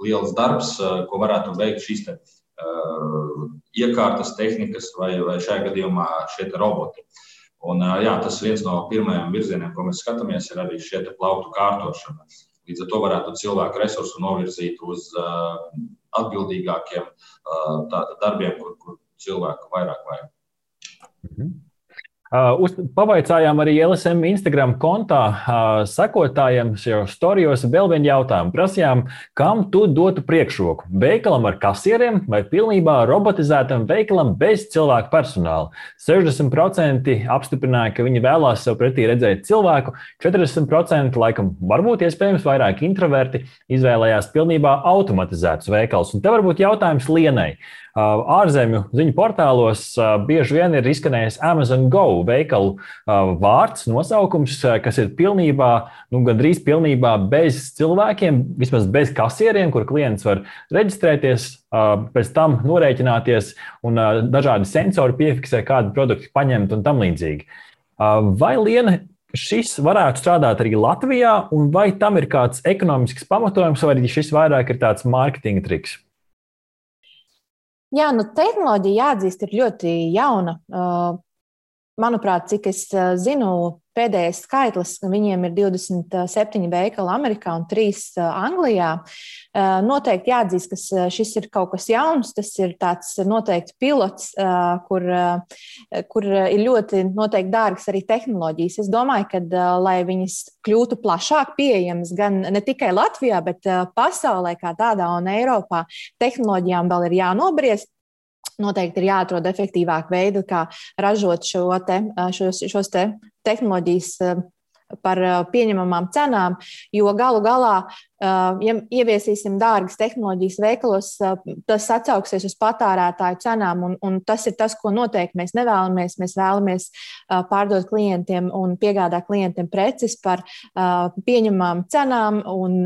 liels darbs, ko varētu veikt šīs iekārtas, tehnikas vai, vai šajā gadījumā šie roboti. Un, jā, tas viens no pirmajiem virzieniem, ko mēs skatāmies, ir arī šie plauktu kārtošana. Līdz ar to varētu cilvēku resursu novirzīt uz atbildīgākiem darbiem, kur, kur cilvēku vairāk vajag. Mhm. Uh, uz, pavaicājām arī LSM Instagram kontā uh, sekotājiem jau storijos vēl vienu jautājumu. Prasījām, kam tu dotu priekšroku? Veikalam ar kasieriem vai pilnībā robotizētam veikalam bez cilvēku personāla? 60% apstiprināja, ka viņi vēlās sev pretī redzēt cilvēku, 40% laikam varbūt iespējams vairāk introverti izvēlējās pilnībā automatizētus veikalus. Un te varbūt jautājums Lienai. Uh, ārzemju ziņu portālos uh, bieži vien ir izskanējis Amazon Go veikalu uh, vārds, nosaukums, kas ir pilnībā, nu, gandrīz pilnībā bez cilvēkiem, vismaz bez kasieriem, kur klients var reģistrēties, pēc tam norēķināties un dažādi sensori piefiksē, kādu produktu paņemt un tam līdzīgi. Vai Liena šis varētu strādāt arī Latvijā, un vai tam ir kāds ekonomisks pamatojums, vai arī šis vairāk ir tāds mārketinga triks? Jā, nu, tehnoloģija jāatzīst, ir ļoti jauna. Manuprāt, cik es zinu, pēdējais skaitlis, viņiem ir 27 veikali Amerikā un 3 Anglijā. Noteikti jāatzīst, ka šis ir kaut kas jauns. Tas ir tāds noteikti pilots, kur, kur ir ļoti noteikti dārgas arī tehnoloģijas. Es domāju, ka, lai viņas kļūtu plašāk pieejamas gan ne tikai Latvijā, bet pasaulē kā tādā un Eiropā, tehnoloģijām vēl ir jānobriest noteikti ir jāatrod efektīvāk veidi, kā ražot šo te, šos, šos te tehnoloģijas par pieņemamām cenām, jo galu galā, ja ieviesīsim dārgas tehnoloģijas veikalos, tas atsauksies uz patērētāju cenām, un, un tas ir tas, ko noteikti mēs nevēlamies. Mēs vēlamies pārdot klientiem un piegādāt klientiem preces par pieņemamām cenām, un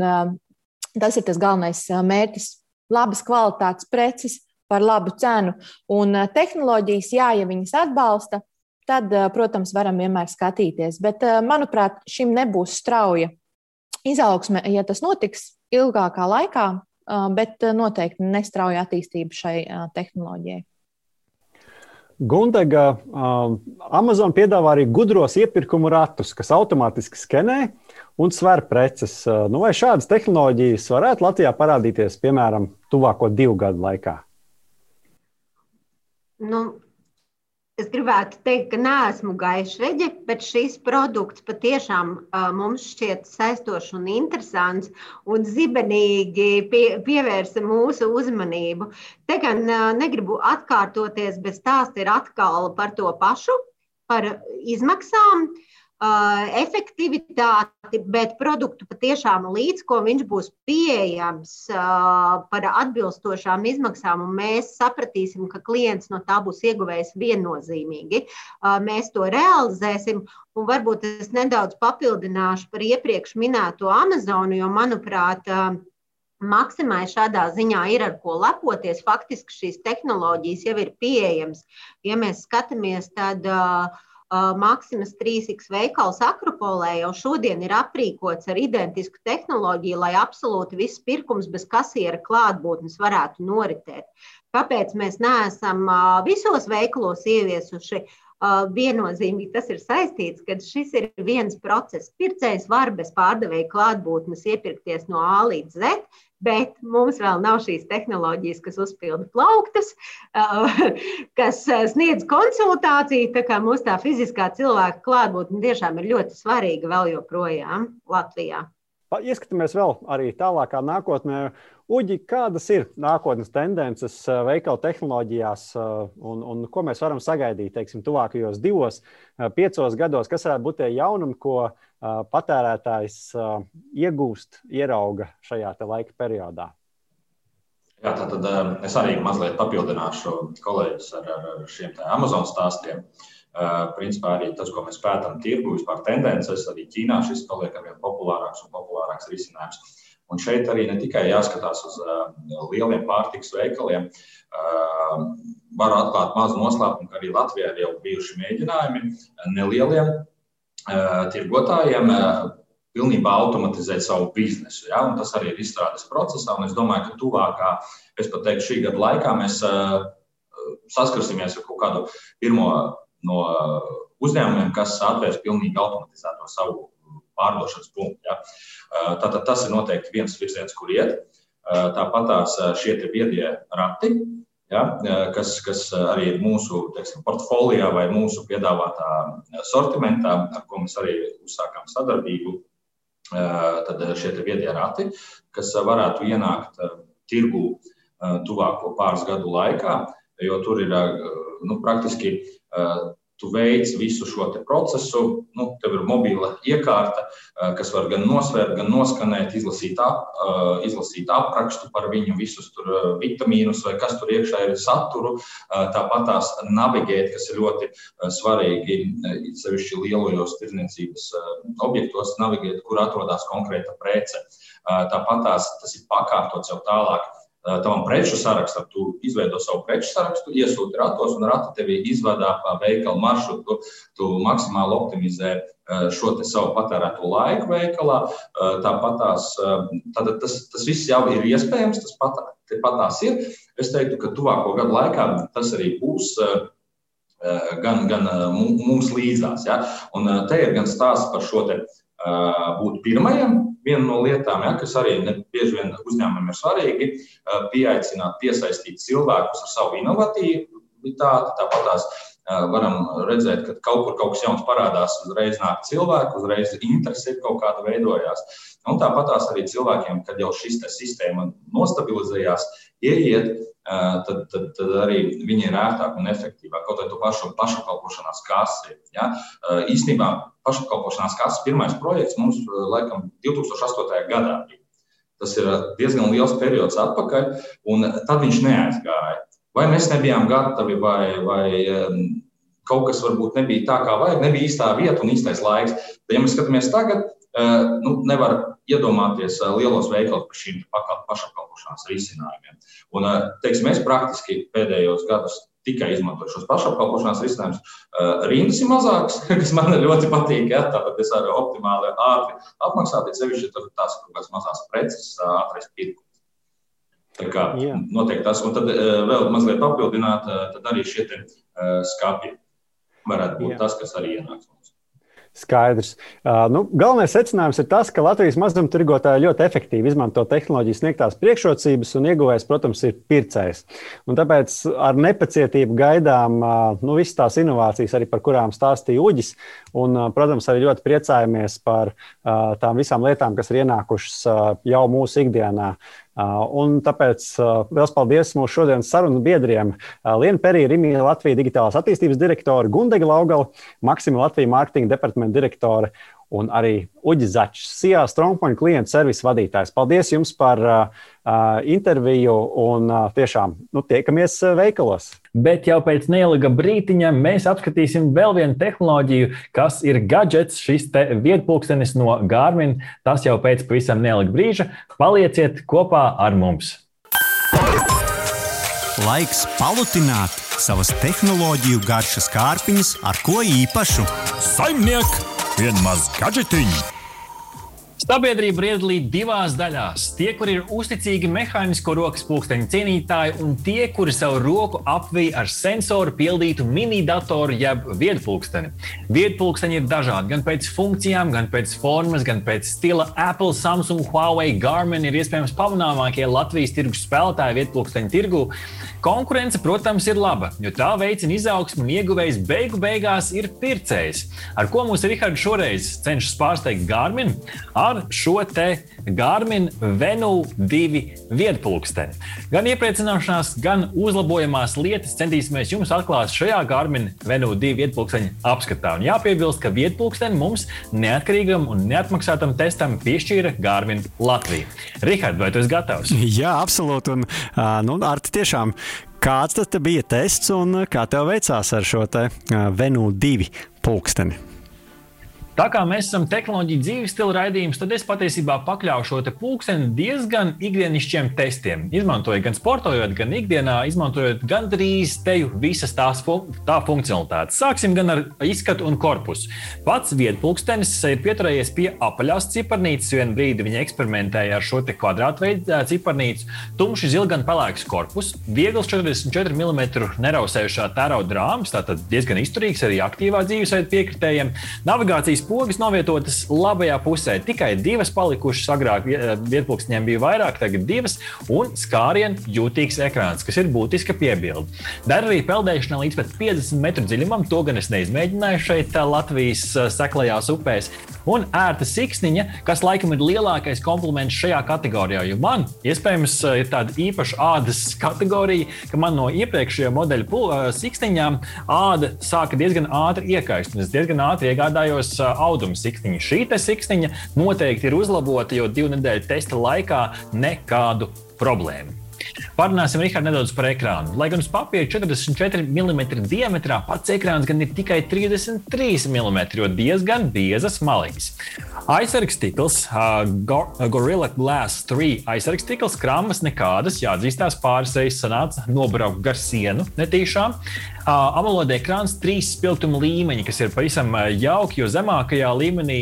tas ir tas galvenais mērķis - labas kvalitātes preces par labu cenu. Un eh, tehnoloģijas, jā, ja viņas atbalsta, tad, eh, protams, varam vienmēr skatīties. Bet, eh, manuprāt, šim nebūs strauja izaugsme, ja tas notiks ilgākā laikā, bet noteikti nestrauja attīstība šai tehnoloģijai. Gundega, Amazon piedāvā arī gudros iepirkumu ratus, kas automātiski skenē un sver preces. Nu, vai šādas tehnoloģijas varētu Latvijā parādīties, piemēram, tuvāko divu gadu laikā? Nu, es gribētu teikt, ka neesmu gaišreģe, bet šis produkts patiešām uh, mums šķiet saistošs un interesants un zibenīgi pie, pievērsa mūsu uzmanību. Te gan uh, negribu atkārtoties, bet stāsts ir atkal par to pašu, par izmaksām. Uh, efektivitāti, bet produktu patiešām līdz ko viņš būs pieejams par atbilstošām izmaksām, un mēs sapratīsim, ka klients no tā būs ieguvējis viennozīmīgi. Mēs to realizēsim, un varbūt es nedaudz papildināšu par iepriekš minēto Amazonu, jo, manuprāt, Maksimai šādā ziņā ir ar ko lepoties. Faktiski šīs tehnoloģijas jau ir pieejamas. Ja mēs skatāmies, tad uh, Maksimas 3X veikals Akropolē jau šodien ir aprīkots ar identisku tehnoloģiju, lai absolūti viss pirkums bez kasiera klātbūtnes varētu noritēt. Kāpēc mēs neesam visos veikalos ieviesuši viennozīmīgi tas ir saistīts, ka šis ir viens process. Pircējs var bez pārdevēja klātbūtnes iepirkties no A līdz Z, bet mums vēl nav šīs tehnoloģijas, kas uzpilda plauktus, kas sniedz konsultāciju. Tā kā mums tā fiziskā cilvēka klātbūtne tiešām ir ļoti svarīga vēl joprojām Latvijā. Ieskatāmies vēl arī tālākā nākotnē. Uģi, kādas ir nākotnes tendences veikalu tehnoloģijās un, un ko mēs varam sagaidīt teiksim, tuvākajos divos, piecos gados? Kas varētu būt tie jaunumi, ko patērētājs iegūst, ierauga šajā laika periodā? Jā, tad, tad es arī mazliet papildināšu kolēģus ar, ar šiem Amazon stāstiem. Principā arī tas, ko mēs pētām tirgu, vispār tendences, arī Ķīnā šis paliek ar vien populārāks un populārāks risinājums. Un šeit arī ne tikai jāskatās uz lieliem pārtiks veikaliem, varu atklāt mazu noslēpumu, ka arī Latvijā ir jau bijuši mēģinājumi nelieliem tirgotājiem pilnībā automatizēt savu biznesu. Ja? Un tas arī ir izstrādes procesā. Es domāju, ka tuvākā, es pat teiktu, šī gada laikā mēs saskarsimies ar kaut kādu pirmo no uzņēmumiem, kas atvērs pilnīgi automatizēto savu pārdošanas punktu. Ja? Tātad tas ir noteikti viens virziens, kur iet. Tāpat tās šie viedie rati, ja, kas, kas arī ir mūsu teiksim, portfolijā vai mūsu piedāvātā sortimentā, ar ko mēs arī uzsākām sadarbību. Tad šie viedie rati, kas varētu ienākt tirgu tuvāko pāris gadu laikā, jo tur ir nu, praktiski tu veic visu šo procesu. Nu, tev ir mobila iekārta, eh, kas var gan nosvērt, gan noskanēt, izlasīt, ap, eh, izlasīt aprakstu par viņu, visus tur eh, vitamīnus vai kas tur iekšā ir saturu. Tāpat tās navigēt, kas ir ļoti svarīgi, sevišķi lielajos tirdzniecības objektos, navigēt, kur atrodas konkrēta prece. Tāpat tās tas ir pakārtots jau tālāk tavam preču sarakstam, tu izveido savu preču sarakstu, iesūti ratos, un rati tevi izvada pa veikalu maršrutu. Tu maksimāli optimizē šo savu patērēto laiku veikalā. Tāpat tās, tas, tas viss jau ir iespējams, tas pat, pat tās ir. Es teiktu, ka tuvāko gadu laikā tas arī būs gan, gan mums līdzās. Ja? Un te ir gan stāsts par šo te būt pirmajam. Viena no lietām, ja, kas arī ne, bieži vien uzņēmumiem ir svarīgi, pieaicināt, piesaistīt cilvēkus ar savu inovatīvitāti. Tāpat tās varam redzēt, ka kaut kur kaut kas jauns parādās, uzreiz nāk cilvēki, uzreiz interesi kaut kāda veidojās. Un tāpat tās arī cilvēkiem, kad jau šis sistēma nostabilizējās, ieiet, tad, tad, tad arī viņi ir ērtāk un efektīvāk. Kaut arī to pašu pašapkalpošanās kasi. Ja? Īstenībā pašapkalpošanās kases pirmais projekts mums laikam 2008. gadā bija. Tas ir diezgan liels periods atpakaļ, un tad viņš neaizgāja. Vai mēs nebijām gatavi, vai, vai kaut kas varbūt nebija tā, kā vajag, nebija īstā vieta un īstais laiks. Bet, ja mēs skatāmies tagad, nu, nevar iedomāties lielos veikalos par šīm pašapkalpošanās risinājumiem. Un, teiksim, mēs praktiski pēdējos gados tikai izmantoju šos pašapkalpošanās risinājumus. Rindas ir mazākas, kas man ļoti patīk. Ja? Tāpēc es arī optimāli ātri apmaksāju, bet sevišķi tur tās kaut kādas mazas preces, ātrais pirkums. Tā kā Jā. noteikti tas, un tad vēl mazliet papildināt, tad arī šie skāpji varētu būt Jā. tas, kas arī ienāks. Skaidrs. Uh, nu, galvenais secinājums ir tas, ka Latvijas mazumtirgotāji ļoti efektīvi izmanto tehnoloģijas sniegtās priekšrocības, un ieguvējs, protams, ir pircējs. Un tāpēc ar nepacietību gaidām nu, visas tās inovācijas, arī par kurām stāstīja Uģis. Un, protams, arī ļoti priecājamies par tām visām lietām, kas ir ienākušas jau mūsu ikdienā. Uh, un tāpēc uh, liels paldies mūsu šodienas sarunu biedriem. Uh, Lienu Periju, Rimija Latvijas digitālās attīstības direktore, Gundega Laugala, Maksima Latvijas mārketinga departamenta direktore un arī Uģis Začs, SIA Strongpoint klientu servisa vadītājs. Paldies jums par uh, interviju un uh, tiešām nu, tiekamies veikalos. Bet jau pēc neilga brītiņa mēs apskatīsim vēl vienu tehnoloģiju, kas ir gadgets, šis vietpulkstenis no Garmin. Tas jau pēc pavisam neilga brīža. Palieciet kopā ar mums! Laiks palutināt savas tehnoloģiju garšas kārpiņas ar ko īpašu. Saimnieks! And ma z. Sabiedrība iedalīta divās daļās. Tie, kur ir uzticīgi mehānisko rokas pulksteņa cienītāji, un tie, kuri savu roku apvija ar sensoru pildītu mini-datoru jeb viedpulksteni. Viedpulksteņi ir dažādi gan pēc funkcijām, gan pēc formas, gan pēc stila. Apple, Samsung, Huawei, Garmin ir iespējams pamanāmākie Latvijas tirgus spēlētāji viedpulksteņa tirgū. Konkurence, protams, ir laba, jo tā veicina izaugsmu un ieguvējs beigu beigās ir pircējs. Ar ko mums Rihards šoreiz cenšas pārsteigt Garmin? Ar šo te Garmin Venu 2 viedpulksteni. Gan iepriecināšanās, gan uzlabojamās lietas centīsimies jums atklāt šajā Garmin Venu 2 viedpulksteņa apskatā. Un jāpiebilst, ka viedpulksteni mums neatkarīgam un neatmaksātam testam piešķīra Garmin Latvija. Rihards, vai tu esi gatavs? Jā, absolūti. Un, nu, Arti, tiešām Kāds tas bija tests un kā tev veicās ar šo te Venu 2 pulksteni? Tā kā mēs esam tehnoloģija dzīves stila raidījums, tad es patiesībā pakļauju šo pulksteni diezgan ikdienišķiem testiem. Izmantojot gan sportojot, gan ikdienā, izmantojot gandrīz teju visas tās fun tā funkcionalitātes. Sāksim gan ar izskatu un korpusu. Pats vietpulkstenis ir pieturējies pie apaļās ciparnīcas. Vienu brīdi viņi eksperimentēja ar šo kvadrātveidu ciparnīcu. Tumši zilgan pelēks korpus, viegls 44 mm nerausējušā tērauda rāmis, tātad diezgan izturīgs arī aktīvā dzīvesveida piekritējiem. Navigācijas pogas novietotas labajā pusē. Tikai divas palikušas. Agrāk vietpunktsņiem bija vairāk, tagad divas. Un skārienu jūtīgs ekrāns, kas ir būtiska piebilde. Dar arī peldēšana līdz pat 50 metru dziļumam. To gan es neizmēģināju šeit, Latvijas seklajās upēs. Un ērta siksniņa, kas laikam ir lielākais kompliments šajā kategorijā. Jo man, iespējams, ir tāda īpaša ādas kategorija, ka man no iepriekšējā modeļa siksniņām āda sāka diezgan ātri iekaist. Es diezgan ātri iegādājos auduma siksniņu. Šī siksniņa noteikti ir uzlabota, jo divu nedēļu testa laikā nekādu problēmu. Parunāsim Richard, nedaudz par ekrānu. Lai gan uz papīra 44 mm diametrā pats ekrāns gan ir tikai 33 mm, jo diezgan biezas maliņas. Aizsargs stikls, uh, Gorilla Glass 3 aizsargs stikls, krāmas nekādas, jāatzīstās pāris reizes sanāca nobraukt gar sienu netīšām. AMOLED ekrāns, trīs spilgtuma līmeņi, kas ir pavisam jauki, jo zemākajā līmenī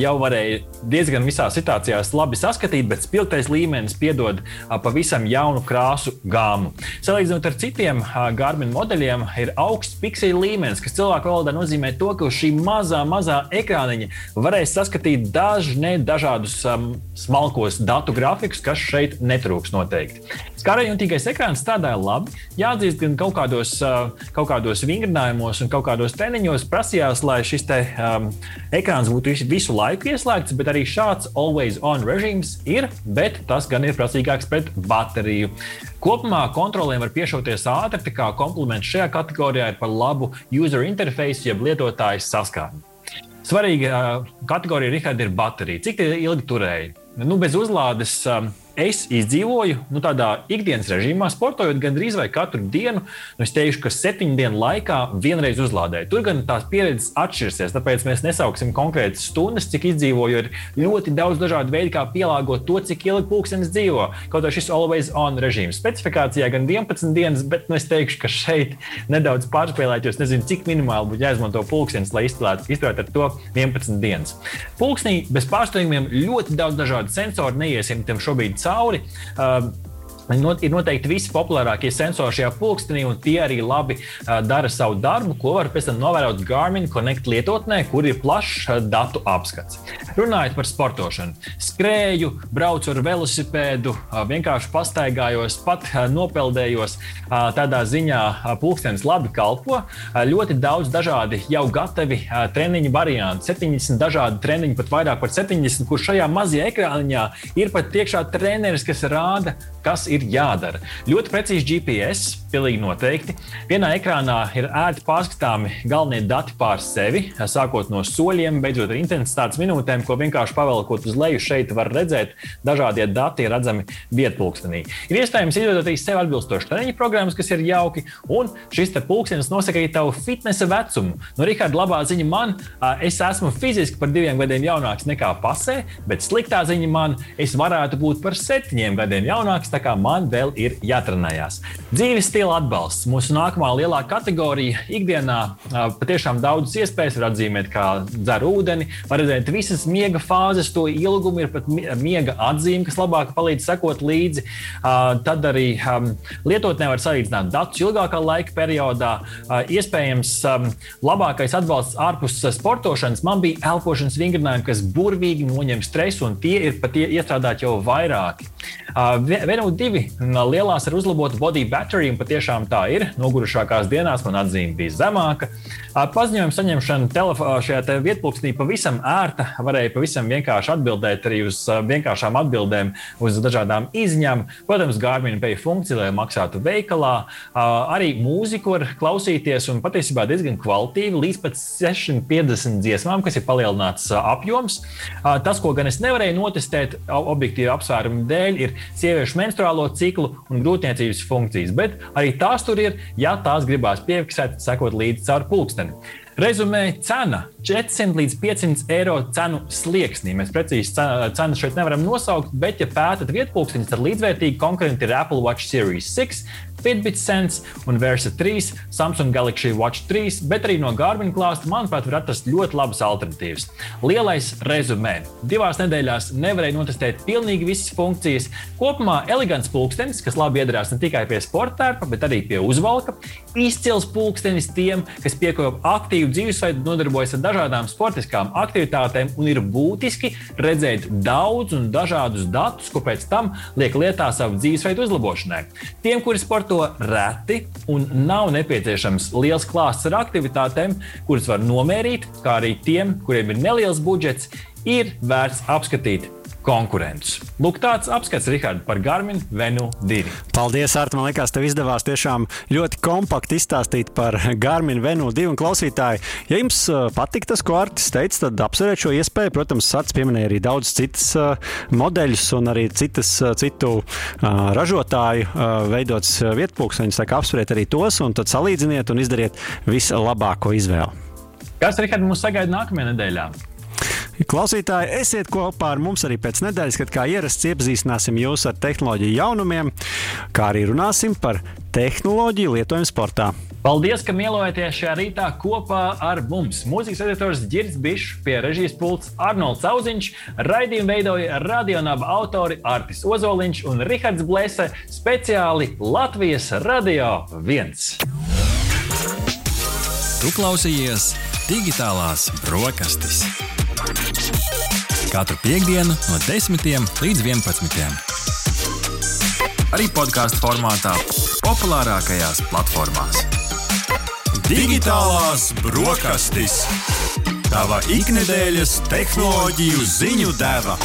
jau varēja diezgan visās situācijās labi saskatīt, bet spilgtais līmenis piedod pavisam jaunu krāsu gāmu. Salīdzinot ar citiem Garmin modeļiem, ir augsts pikseli līmenis, kas cilvēku valodā nozīmē to, ka uz šī mazā, mazā ekrāniņa varēs saskatīt dažne dažādus um, smalkos datu grafikus, kas šeit netrūks noteikti. Skarajuntīgais ekrāns strādāja labi. Jāatzīst, gan kaut kādos, kaut kādos vingrinājumos un kaut kādos treniņos prasījās, lai šis te, um, ekrāns būtu visu laiku ieslēgts, bet arī šāds always on režīms ir, bet tas gan ir prasīgāks pret bateriju. Kopumā kontrolēm var piešauties ātri, tā kā kompliments šajā kategorijā ir par labu user interfeisu, jeb lietotāju saskārni. Svarīga kategorija Richard, ir baterija. Cik ilgi turēja? Nu, bez uzlādes um, es izdzīvoju nu, tādā ikdienas režīmā, sportojot gandrīz vai katru dienu. Nu, es teikšu, ka septiņu dienu laikā vienreiz uzlādēju. Tur gan tās pieredzes atšķirsies, tāpēc mēs nesauksim konkrētas stundas, cik izdzīvoju. Ir ļoti daudz dažādu veidu, kā pielāgot to, cik ilgi pulkstenis dzīvo. Kaut arī šis always on režīms. Specifikācijā gan 11 dienas, bet nu, es teikšu, ka šeit nedaudz pārspēlēt, jo es nezinu, cik minimāli būtu jāizmanto pulkstenis, lai izturētu ar to 11 dienas. Pulkstenī bez pārsteigumiem ļoti daudz dažādu sensoru neiesim tam šobrīd cauri. Uh, Ir noteikti visi populārākie sensori šajā pulkstenī, un tie arī labi dara savu darbu, ko var pēc tam novērot Garmin Connect lietotnē, kur ir plašs datu apskats. Runājot par sportošanu, skrēju, braucu ar velosipēdu, vienkārši pastaigājos, pat nopeldējos. Tādā ziņā pulkstenis labi kalpo. Ļoti daudz dažādi jau gatavi treniņu varianti, 70 dažādi treniņi, pat vairāk par 70, kur šajā mazajā ekrāniņā ir pat iekšā treneris, kas rāda, kas ir jādara. Ļoti precīzi GPS, pilnīgi noteikti. Vienā ekrānā ir ērti pārskatāmi galvenie dati pār sevi, sākot no soļiem, beidzot ar intensitātes minūtēm, ko vienkārši pavelkot uz leju. Šeit var redzēt, dažādie dati ir redzami vietpulkstenī. Ir iespējams izveidot arī sev atbilstošas treniņu programmas, kas ir jauki, un šis pulkstenis nosaka arī tavu fitnesa vecumu. No Riharda labā ziņa man, es esmu fiziski par diviem gadiem jaunāks nekā pasē, bet sliktā ziņa man, es varētu būt par septiņiem gadiem jaunāks tā kā man vēl ir jātrenējās. Dzīves stila atbalsts. Mūsu nākamā lielā kategorija ikdienā patiešām daudzas iespējas var atzīmēt, kā dzer ūdeni, var redzēt visas miega fāzes, to ilgumu, ir pat miega atzīme, kas labāk palīdz sekot līdzi. Tad arī lietotnē var salīdzināt datus ilgākā laika periodā. Iespējams, labākais atbalsts ārpus sportošanas man bija elpošanas vingrinājumi, kas burvīgi noņem stresu, un tie ir pat iestrādāti jau vairāki. VNU2 lielās ir uzlabota body battery, un patiešām tā ir. Nogurušākās dienās man atzīme bija zemāka. Paziņojuma saņemšana šajā vietpunktsnī pavisam ērta. Varēja pavisam vienkārši atbildēt arī uz vienkāršām atbildēm uz dažādām izņēmumiem. Protams, Garmin Pay funkcija, lai maksātu veikalā. Arī mūziku var klausīties un patiesībā diezgan kvalitīvi līdz pat 650 dziesmām, kas ir palielināts apjoms. Tas, ko gan es nevarēju notestēt objektīvu apsvērumu dēļ, ir sieviešu menstruālo ciklu un grūtniecības funkcijas. Bet arī tās tur ir, ja tās gribās piefiksēt, sekot līdzi caur pulksteni. Rezumē cena 400 līdz 500 eiro cenu slieksnī. Mēs precīzi cenu šeit nevaram nosaukt, bet, ja pētat vietpunktus, tad līdzvērtīgi konkurenti ir Apple Watch Series 6, Fitbit Sense un Versa 3, Samsung Galaxy Watch 3, bet arī no Garmin klāsta, manuprāt, var atrast ļoti labas alternatīvas. Lielais rezumē. Divās nedēļās nevarēja notestēt pilnīgi visas funkcijas. Kopumā elegants pulkstenis, kas labi iedarās ne tikai pie sporta tērpa, bet arī pie uzvalka. Izcils pulkstenis tiem, kas piekopja aktīvu dzīvesveidu, nodarbojas ar dažādām sportiskām aktivitātēm un ir būtiski redzēt daudz un dažādus datus, ko pēc tam liek lietā savu dzīvesveidu uzlabošanai. Tiem, kuri sportā sporto reti un nav nepieciešams liels klāsts ar aktivitātēm, kuras var nomērīt, kā arī tiem, kuriem ir neliels budžets, ir vērts apskatīt konkurentus. Lūk, tāds apskats, Rihards, par Garmin Venu 2. Paldies, Arta. Man liekas, tev izdevās tiešām ļoti kompakti izstāstīt par Garmin Venu 2. Un klausītāji, ja jums patīk tas, ko Artis teica, tad apsveriet šo iespēju. Protams, Artis pieminēja arī daudz citas modeļus un arī citas, citu ražotāju veidotas kā apsveriet arī tos un tad salīdziniet un izdariet vislabāko izvēli. Kas, Rihards, mums sagaida nākamajā nedēļā? Klausītāji, esiet kopā ar mums arī pēc nedēļas, kad kā ierasts iepazīstināsim jūs ar tehnoloģiju jaunumiem, kā arī runāsim par tehnoloģiju lietojumu sportā. Paldies, ka mielojaties šajā rītā kopā ar mums. Mūzikas editors Girts Bišs, pie režijas pults Arnolds Zauziņš, raidījumu veidoja radionāba autori Artis Ozoliņš un Rihards Blese speciāli Latvijas Radio 1. Tu klausījies digitālās brokastis. Katru piekdienu no 10 līdz 11. Arī podkāstu formātā, populārākajās platformās. Digitālās brokastis. Tava ikdienas tehnoloģiju ziņu deva.